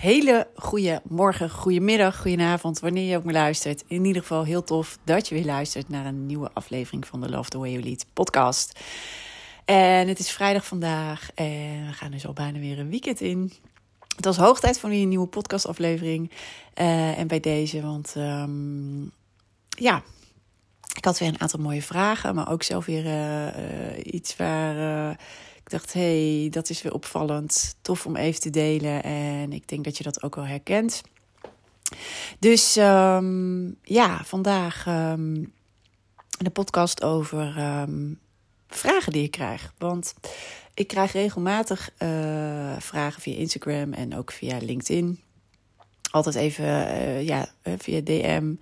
Hele goede morgen, goedemiddag, goedenavond, wanneer je ook maar luistert. In ieder geval heel tof dat je weer luistert naar een nieuwe aflevering van de Love the Way You Lead podcast. En het is vrijdag vandaag en we gaan dus al bijna weer een weekend in. Het was hoog tijd voor een nieuwe podcastaflevering. Uh, en bij deze, want um, ja, ik had weer een aantal mooie vragen, maar ook zelf weer uh, uh, iets waar ik dacht, hey, dat is weer opvallend. Tof om even te delen. En ik denk dat je dat ook wel herkent. Dus um, ja, vandaag um, de podcast over um, vragen die ik krijg. Want ik krijg regelmatig uh, vragen via Instagram en ook via LinkedIn. Altijd even uh, ja, via DM.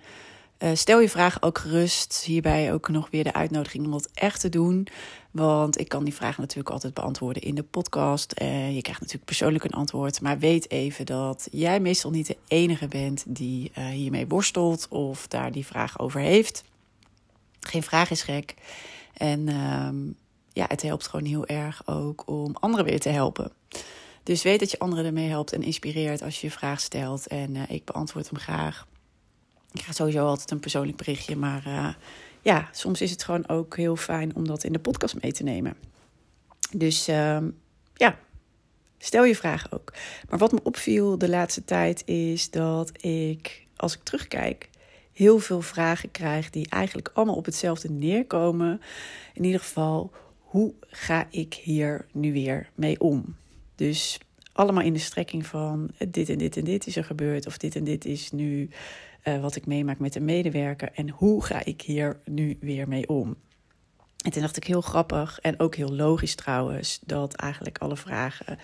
Uh, stel je vraag ook gerust. Hierbij ook nog weer de uitnodiging om dat echt te doen. Want ik kan die vraag natuurlijk altijd beantwoorden in de podcast. Uh, je krijgt natuurlijk persoonlijk een antwoord. Maar weet even dat jij meestal niet de enige bent die uh, hiermee worstelt of daar die vraag over heeft. Geen vraag is gek. En um, ja, het helpt gewoon heel erg ook om anderen weer te helpen. Dus weet dat je anderen ermee helpt en inspireert als je je vraag stelt. En ik beantwoord hem graag. Ik krijg sowieso altijd een persoonlijk berichtje, maar uh, ja, soms is het gewoon ook heel fijn om dat in de podcast mee te nemen. Dus uh, ja, stel je vraag ook. Maar wat me opviel de laatste tijd is dat ik, als ik terugkijk, heel veel vragen krijg die eigenlijk allemaal op hetzelfde neerkomen. In ieder geval, hoe ga ik hier nu weer mee om? Dus allemaal in de strekking van dit en dit en dit is er gebeurd, of dit en dit is nu uh, wat ik meemaak met een medewerker en hoe ga ik hier nu weer mee om? En toen dacht ik heel grappig en ook heel logisch trouwens dat eigenlijk alle vragen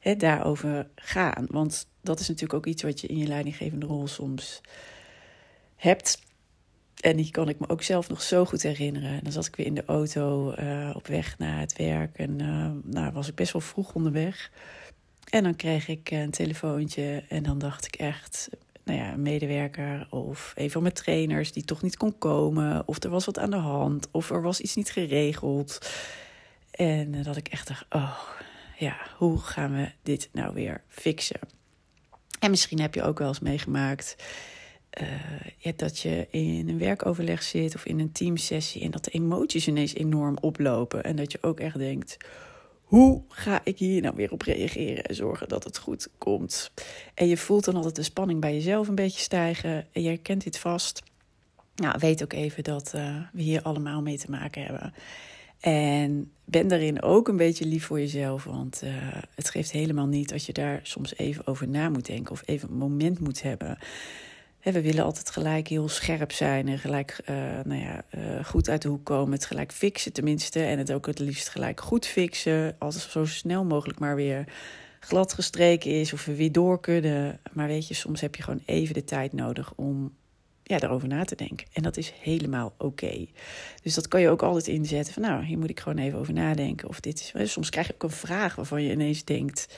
hè, daarover gaan. Want dat is natuurlijk ook iets wat je in je leidinggevende rol soms hebt. En die kan ik me ook zelf nog zo goed herinneren. Dan zat ik weer in de auto uh, op weg naar het werk. En uh, nou, was ik best wel vroeg onderweg. En dan kreeg ik een telefoontje. En dan dacht ik echt, nou ja, een medewerker of een van mijn trainers die toch niet kon komen. Of er was wat aan de hand. Of er was iets niet geregeld. En dat ik echt dacht, oh ja, hoe gaan we dit nou weer fixen? En misschien heb je ook wel eens meegemaakt uh, dat je in een werkoverleg zit of in een teamsessie en dat de emoties ineens enorm oplopen. En dat je ook echt denkt: hoe ga ik hier nou weer op reageren en zorgen dat het goed komt? En je voelt dan altijd de spanning bij jezelf een beetje stijgen en je herkent dit vast. Nou, weet ook even dat uh, we hier allemaal mee te maken hebben. En ben daarin ook een beetje lief voor jezelf. Want uh, het geeft helemaal niet als je daar soms even over na moet denken. Of even een moment moet hebben. We willen altijd gelijk heel scherp zijn en gelijk uh, nou ja, uh, goed uit de hoek komen. Het gelijk fixen tenminste. En het ook het liefst gelijk goed fixen. Als het zo snel mogelijk maar weer glad gestreken is of we weer door kunnen. Maar weet je, soms heb je gewoon even de tijd nodig om ja, daarover na te denken. En dat is helemaal oké. Dus dat kan je ook altijd inzetten van nou, hier moet ik gewoon even over nadenken. Of dit is. Soms krijg je ook een vraag waarvan je ineens denkt.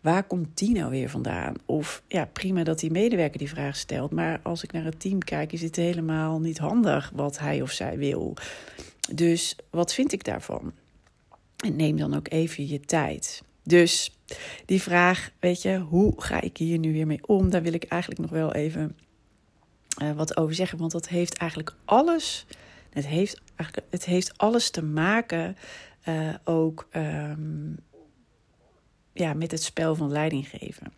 Waar komt die nou weer vandaan? Of ja, prima dat die medewerker die vraag stelt. Maar als ik naar het team kijk, is het helemaal niet handig wat hij of zij wil. Dus wat vind ik daarvan? En neem dan ook even je tijd. Dus die vraag, weet je, hoe ga ik hier nu weer mee om? Daar wil ik eigenlijk nog wel even uh, wat over zeggen. Want dat heeft eigenlijk alles. Het heeft, het heeft alles te maken uh, ook um, ja, met het spel van leiding geven.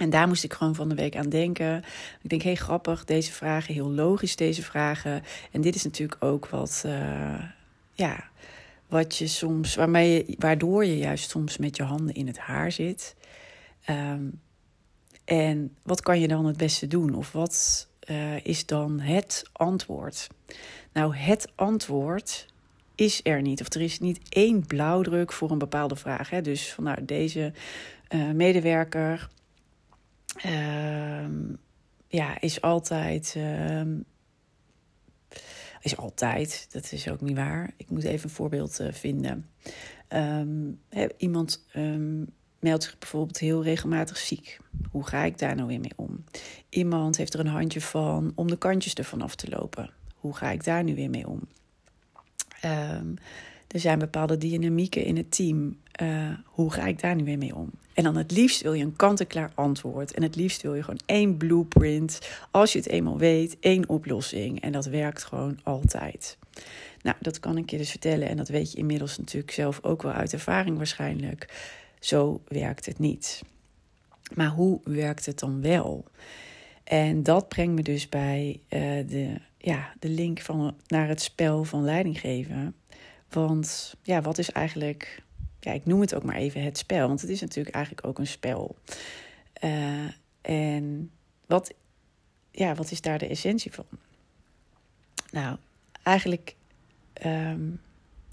En daar moest ik gewoon van de week aan denken. Ik denk, heel grappig, deze vragen, heel logisch deze vragen. En dit is natuurlijk ook wat, uh, ja, wat je soms, waarmee je, waardoor je juist soms met je handen in het haar zit. Ehm, en wat kan je dan het beste doen? Of wat uh, is dan het antwoord? Nou, het antwoord is er niet. Of er is niet één blauwdruk voor een bepaalde vraag. Hè? Dus van deze uh, medewerker uh, ja, is altijd. Uh, is altijd, dat is ook niet waar. Ik moet even een voorbeeld uh, vinden. Um, iemand meldt zich bijvoorbeeld heel regelmatig ziek. Hoe ga ik daar nou weer mee om? Iemand heeft er een handje van om de kantjes ervan af te lopen. Hoe ga ik daar nu weer mee om? Um, er zijn bepaalde dynamieken in het team. Uh, hoe ga ik daar nu weer mee om? En dan het liefst wil je een kant-en-klaar antwoord. En het liefst wil je gewoon één blueprint. Als je het eenmaal weet, één oplossing. En dat werkt gewoon altijd. Nou, dat kan ik je dus vertellen. En dat weet je inmiddels natuurlijk zelf ook wel uit ervaring waarschijnlijk. Zo werkt het niet. Maar hoe werkt het dan wel? En dat brengt me dus bij uh, de, ja, de link van, naar het spel van leidinggeven. Want ja, wat is eigenlijk, ja, ik noem het ook maar even het spel, want het is natuurlijk eigenlijk ook een spel. Uh, en wat, ja, wat is daar de essentie van? Nou, eigenlijk, um,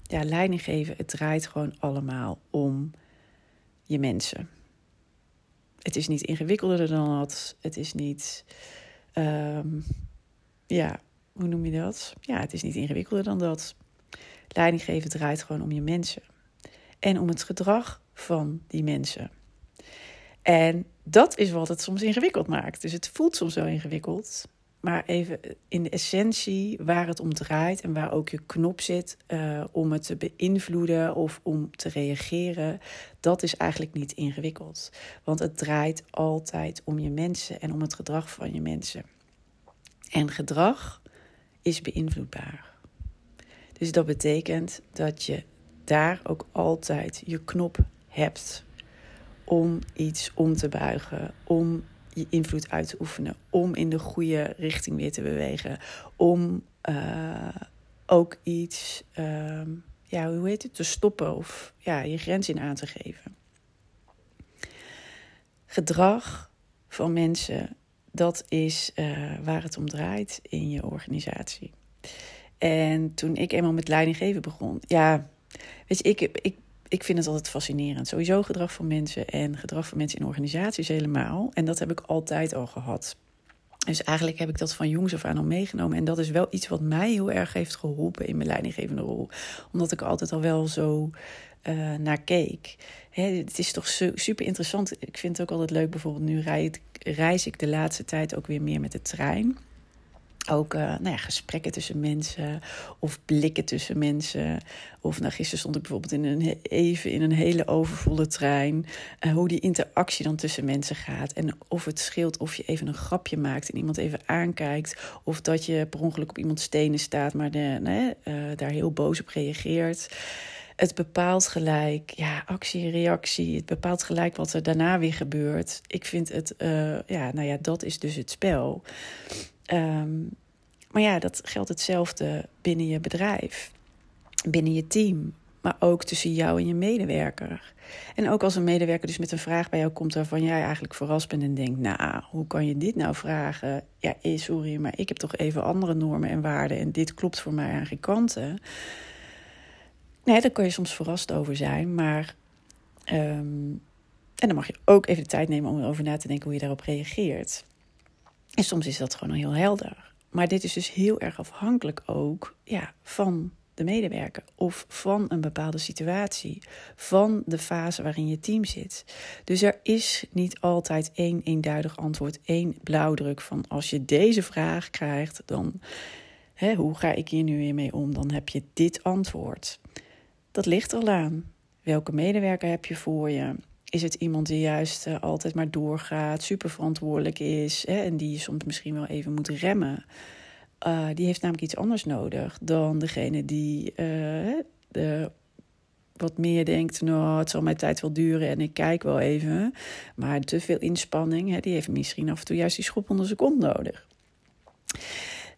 ja, leiding geven, het draait gewoon allemaal om je mensen. Het is niet ingewikkelder dan dat. Het is niet, um, ja, hoe noem je dat? Ja, het is niet ingewikkelder dan dat. Leidinggeven draait gewoon om je mensen. En om het gedrag van die mensen. En dat is wat het soms ingewikkeld maakt. Dus het voelt soms wel ingewikkeld. Maar even in de essentie waar het om draait en waar ook je knop zit uh, om het te beïnvloeden of om te reageren, dat is eigenlijk niet ingewikkeld. Want het draait altijd om je mensen en om het gedrag van je mensen. En gedrag is beïnvloedbaar. Dus dat betekent dat je daar ook altijd je knop hebt om iets om te buigen, om je invloed uit te oefenen, om in de goede richting weer te bewegen, om uh, ook iets, uh, ja, hoe heet het, te stoppen of ja, je grens in aan te geven. Gedrag van mensen, dat is uh, waar het om draait in je organisatie. En toen ik eenmaal met leidinggeven begon, ja, weet je, ik, ik, ik vind het altijd fascinerend. Sowieso gedrag van mensen en gedrag van mensen in organisaties helemaal. En dat heb ik altijd al gehad. Dus eigenlijk heb ik dat van jongs af aan al meegenomen. En dat is wel iets wat mij heel erg heeft geholpen in mijn leidinggevende rol. Omdat ik altijd al wel zo uh, naar keek. Hè, het is toch super interessant. Ik vind het ook altijd leuk. Bijvoorbeeld nu reis ik de laatste tijd ook weer meer met de trein ook uh, nou ja, gesprekken tussen mensen of blikken tussen mensen. Of nou, gisteren stond ik bijvoorbeeld in een, even in een hele overvolle trein. Uh, hoe die interactie dan tussen mensen gaat. En of het scheelt of je even een grapje maakt en iemand even aankijkt. Of dat je per ongeluk op iemands stenen staat, maar de, nee, uh, daar heel boos op reageert. Het bepaalt gelijk, ja, actie en reactie. Het bepaalt gelijk wat er daarna weer gebeurt. Ik vind het, ja, nou ja, dat is dus het spel. Um, maar ja, dat geldt hetzelfde binnen je bedrijf, binnen je team, maar ook tussen jou en je medewerker. En ook als een medewerker dus met een vraag bij jou komt waarvan jij eigenlijk verrast bent en denkt: Nou, hoe kan je dit nou vragen? Ja, eh, sorry, maar ik heb toch even andere normen en waarden en dit klopt voor mij aan geen kanten. Nee, daar kan je soms verrast over zijn, maar. Um, en dan mag je ook even de tijd nemen om erover na te denken hoe je daarop reageert. En soms is dat gewoon heel helder. Maar dit is dus heel erg afhankelijk ook ja, van de medewerker of van een bepaalde situatie, van de fase waarin je team zit. Dus er is niet altijd één eenduidig antwoord, één blauwdruk van als je deze vraag krijgt, dan hè, hoe ga ik hier nu weer mee om? Dan heb je dit antwoord. Dat ligt er al aan. Welke medewerker heb je voor je? Is het iemand die juist uh, altijd maar doorgaat, super verantwoordelijk is hè, en die soms misschien wel even moet remmen. Uh, die heeft namelijk iets anders nodig dan degene die uh, de, wat meer denkt, nou, het zal mijn tijd wel duren en ik kijk wel even. Maar te veel inspanning, hè, die heeft misschien af en toe juist die schop onder zijn kont nodig.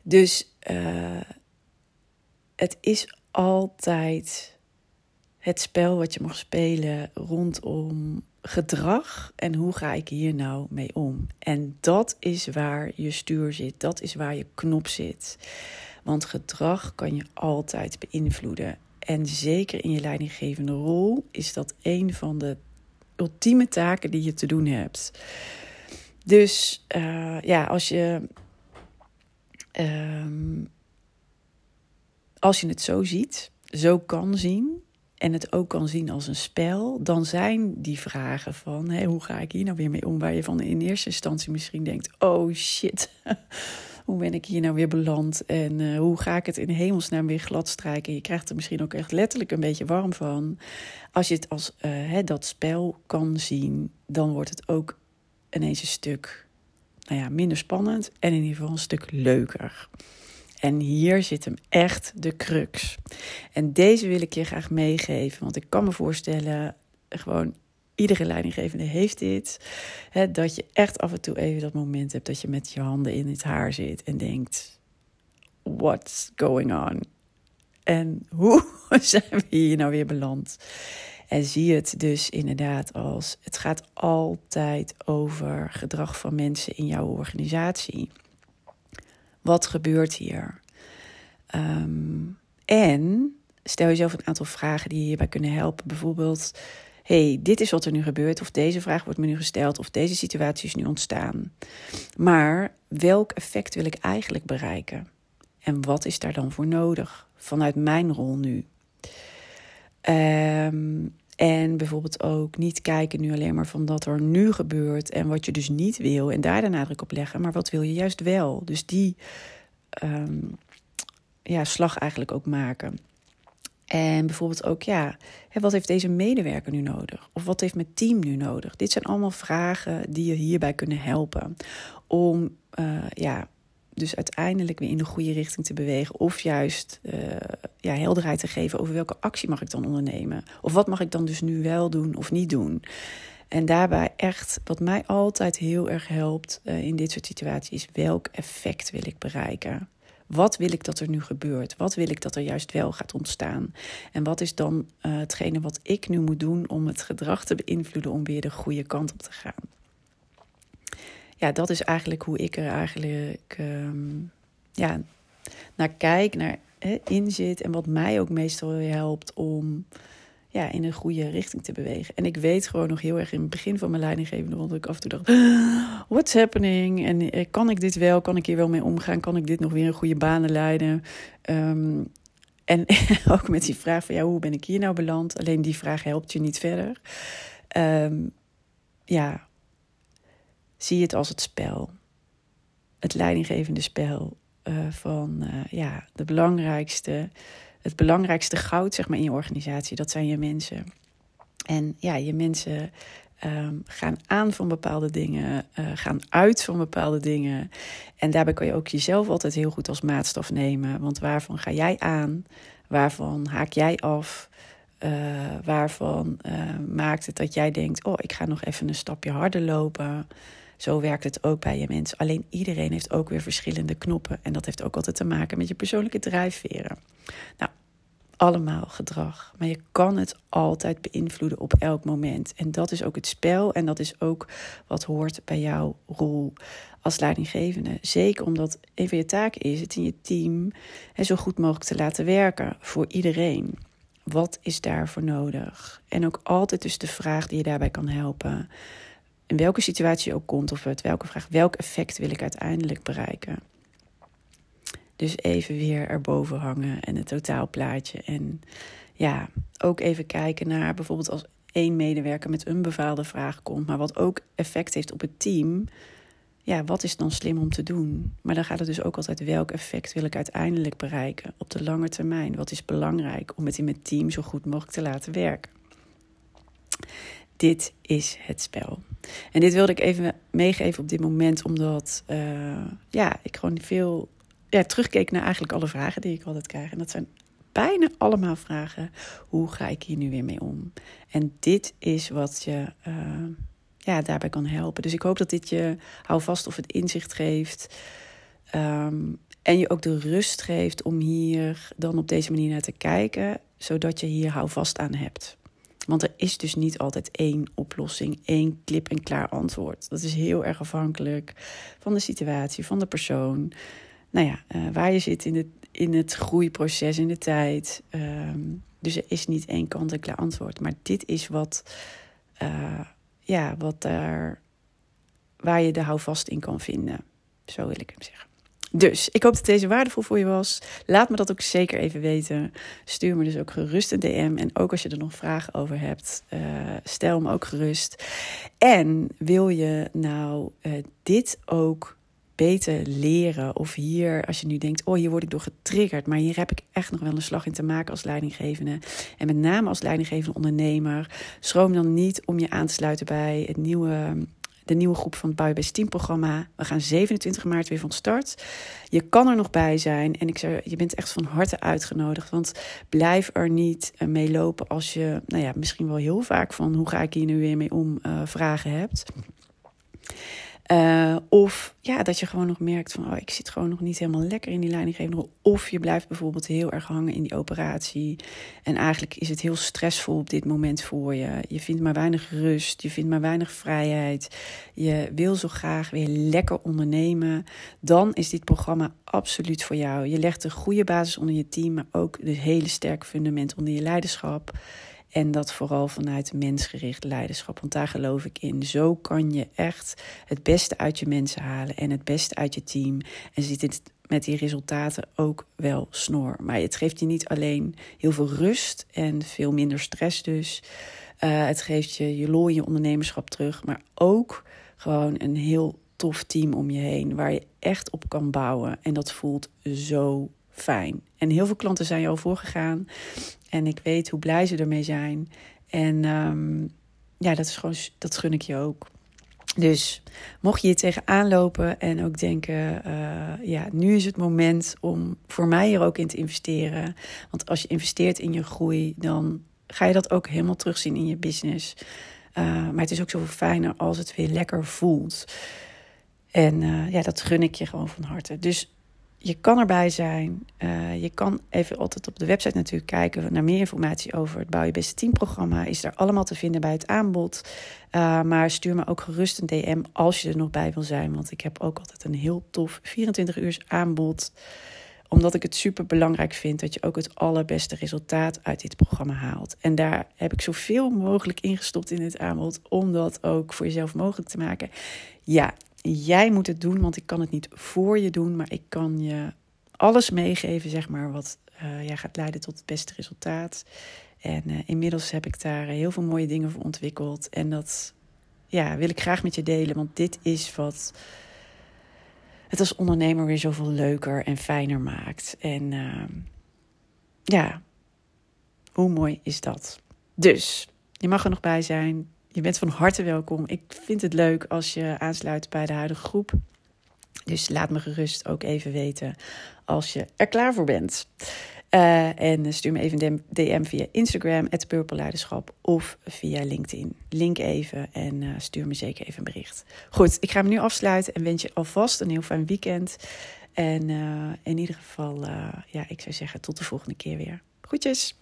Dus het is altijd het spel wat je mag spelen rondom gedrag en hoe ga ik hier nou mee om? En dat is waar je stuur zit, dat is waar je knop zit. Want gedrag kan je altijd beïnvloeden. En zeker in je leidinggevende rol is dat een van de ultieme taken die je te doen hebt. Dus uh, ja, als je. Um, als je het zo ziet, zo kan zien, en het ook kan zien als een spel, dan zijn die vragen van hé, hoe ga ik hier nou weer mee om? Waar je van in eerste instantie misschien denkt: oh shit, hoe ben ik hier nou weer beland? En uh, hoe ga ik het in hemelsnaam weer glad strijken? Je krijgt er misschien ook echt letterlijk een beetje warm van. Als je het als uh, dat spel kan zien, dan wordt het ook ineens een stuk nou ja, minder spannend en in ieder geval een stuk leuker. En hier zit hem echt de crux. En deze wil ik je graag meegeven, want ik kan me voorstellen, gewoon iedere leidinggevende heeft dit. Hè, dat je echt af en toe even dat moment hebt dat je met je handen in het haar zit en denkt: What's going on? En hoe zijn we hier nou weer beland? En zie het dus inderdaad als: het gaat altijd over gedrag van mensen in jouw organisatie. Wat gebeurt hier? Um, en stel jezelf een aantal vragen die je hierbij kunnen helpen. Bijvoorbeeld, hey, dit is wat er nu gebeurt, of deze vraag wordt me nu gesteld, of deze situatie is nu ontstaan. Maar welk effect wil ik eigenlijk bereiken? En wat is daar dan voor nodig vanuit mijn rol nu? Um, en bijvoorbeeld ook niet kijken nu alleen maar van wat er nu gebeurt en wat je dus niet wil en daar de nadruk op leggen, maar wat wil je juist wel? Dus die um, ja, slag eigenlijk ook maken. En bijvoorbeeld ook, ja, wat heeft deze medewerker nu nodig? Of wat heeft mijn team nu nodig? Dit zijn allemaal vragen die je hierbij kunnen helpen. Om uh, ja, dus uiteindelijk weer in de goede richting te bewegen. Of juist uh, ja, helderheid te geven over welke actie mag ik dan ondernemen. Of wat mag ik dan dus nu wel doen of niet doen. En daarbij echt, wat mij altijd heel erg helpt uh, in dit soort situaties, is welk effect wil ik bereiken? Wat wil ik dat er nu gebeurt? Wat wil ik dat er juist wel gaat ontstaan? En wat is dan uh, hetgene wat ik nu moet doen om het gedrag te beïnvloeden om weer de goede kant op te gaan? Ja, dat is eigenlijk hoe ik er eigenlijk um, ja, naar kijk, naar inzit. En wat mij ook meestal helpt om ja, in een goede richting te bewegen. En ik weet gewoon nog heel erg in het begin van mijn leidinggevende want ik af en toe dacht: what's happening? En eh, kan ik dit wel? Kan ik hier wel mee omgaan? Kan ik dit nog weer in goede banen leiden? Um, en ook met die vraag van ja, hoe ben ik hier nou beland? Alleen die vraag helpt je niet verder. Um, ja, zie het als het spel. Het leidinggevende spel uh, van uh, ja, de belangrijkste, het belangrijkste goud zeg maar, in je organisatie. Dat zijn je mensen. En ja, je mensen um, gaan aan van bepaalde dingen, uh, gaan uit van bepaalde dingen. En daarbij kan je ook jezelf altijd heel goed als maatstaf nemen. Want waarvan ga jij aan? Waarvan haak jij af? Waarvan maakt het dat jij denkt: Oh, ik ga nog even een stapje harder lopen. Zo werkt het ook bij je mensen. Alleen iedereen heeft ook weer verschillende knoppen. En dat heeft ook altijd te maken met je persoonlijke drijfveren. Nou, allemaal gedrag. Maar je kan het altijd beïnvloeden op elk moment. En dat is ook het spel. En dat is ook wat hoort bij jouw rol als leidinggevende. Zeker omdat een van je taken is het in je team zo goed mogelijk te laten werken voor iedereen. Wat is daarvoor nodig? En ook altijd dus de vraag die je daarbij kan helpen in welke situatie ook komt of uit welke vraag, welk effect wil ik uiteindelijk bereiken? Dus even weer erboven hangen en het totaalplaatje. En ja, ook even kijken naar bijvoorbeeld als één medewerker met een bepaalde vraag komt, maar wat ook effect heeft op het team. Ja, wat is dan slim om te doen? Maar dan gaat het dus ook altijd welk effect wil ik uiteindelijk bereiken op de lange termijn? Wat is belangrijk om het in mijn team zo goed mogelijk te laten werken? Dit is het spel. En dit wilde ik even meegeven op dit moment, omdat uh, ja, ik gewoon veel ja, terugkeek naar eigenlijk alle vragen die ik altijd krijg. En dat zijn bijna allemaal vragen: hoe ga ik hier nu weer mee om? En dit is wat je uh, ja, daarbij kan helpen. Dus ik hoop dat dit je hou vast of het inzicht geeft. Um, en je ook de rust geeft om hier dan op deze manier naar te kijken, zodat je hier hou vast aan hebt. Want er is dus niet altijd één oplossing, één klip en klaar antwoord. Dat is heel erg afhankelijk van de situatie, van de persoon. Nou ja, uh, waar je zit in het, in het groeiproces, in de tijd. Ehm, dus er is niet één kant en klaar antwoord. Maar dit is wat, uh, ja, wat daar, waar je de houvast in kan vinden. Zo wil ik hem zeggen. Dus ik hoop dat deze waardevol voor je was. Laat me dat ook zeker even weten. Stuur me dus ook gerust een DM. En ook als je er nog vragen over hebt, uh, stel me ook gerust. En wil je nou uh, dit ook beter leren? Of hier, als je nu denkt, oh hier word ik door getriggerd. Maar hier heb ik echt nog wel een slag in te maken als leidinggevende. En met name als leidinggevende ondernemer. Schroom dan niet om je aan te sluiten bij het nieuwe de nieuwe groep van het Bouwbest Team programma. We gaan 27 maart weer van start. Je kan er nog bij zijn en ik zou, je bent echt van harte uitgenodigd. Want blijf er niet uh, mee lopen als je, nou ja, misschien wel heel vaak van hoe ga ik hier nu weer mee om uh, vragen hebt. Uh, of ja, dat je gewoon nog merkt van, oh, ik zit gewoon nog niet helemaal lekker in die leidinggevende Of je blijft bijvoorbeeld heel erg hangen in die operatie. En eigenlijk is het heel stressvol op dit moment voor je. Je vindt maar weinig rust, je vindt maar weinig vrijheid. Je wil zo graag weer lekker ondernemen. Dan is dit programma absoluut voor jou. Je legt een goede basis onder je team, maar ook een hele sterke fundament onder je leiderschap. En dat vooral vanuit mensgericht leiderschap. Want daar geloof ik in. Zo kan je echt het beste uit je mensen halen en het beste uit je team. En zit het met die resultaten ook wel snor. Maar het geeft je niet alleen heel veel rust en veel minder stress dus. Uh, het geeft je je looi je ondernemerschap terug. Maar ook gewoon een heel tof team om je heen. Waar je echt op kan bouwen. En dat voelt zo fijn. En heel veel klanten zijn je al voorgegaan. En ik weet hoe blij ze ermee zijn. En um, ja, dat is gewoon, dat gun ik je ook. Dus mocht je hier tegenaan lopen en ook denken, uh, ja, nu is het moment om voor mij er ook in te investeren. Want als je investeert in je groei, dan ga je dat ook helemaal terugzien in je business. Uh, maar het is ook zo fijner als het weer lekker voelt. En uh, ja, dat gun ik je gewoon van harte. Dus je kan erbij zijn. Uh, je kan even altijd op de website natuurlijk kijken naar meer informatie over het Bouw je Beste Team programma. Is er allemaal te vinden bij het aanbod. Uh, maar stuur me ook gerust een DM als je er nog bij wil zijn. Want ik heb ook altijd een heel tof 24 uur aanbod. Omdat ik het super belangrijk vind dat je ook het allerbeste resultaat uit dit programma haalt. En daar heb ik zoveel mogelijk ingestopt in het aanbod. Om dat ook voor jezelf mogelijk te maken. Ja, jij moet het doen, want ik kan het niet voor je doen, maar ik kan je alles meegeven, zeg maar, wat uh, ja, gaat leiden tot het beste resultaat. En uh, inmiddels heb ik daar heel veel mooie dingen voor ontwikkeld. En dat ja, wil ik graag met je delen, want dit is wat het als ondernemer weer zoveel leuker en fijner maakt. En uh, ja, hoe mooi is dat? Dus, je mag er nog bij zijn. Je bent van harte welkom. Ik vind het leuk als je aansluit bij de huidige groep. Dus laat me gerust ook even weten als je er klaar voor bent. Uh, en stuur me even een DM via Instagram, het Leiderschap, of via LinkedIn. Link even en uh, stuur me zeker even een bericht. Goed, ik ga hem nu afsluiten en wens je alvast een heel fijn weekend. En uh, in ieder geval, ja, ik zou zeggen, tot de volgende keer weer. Groetjes!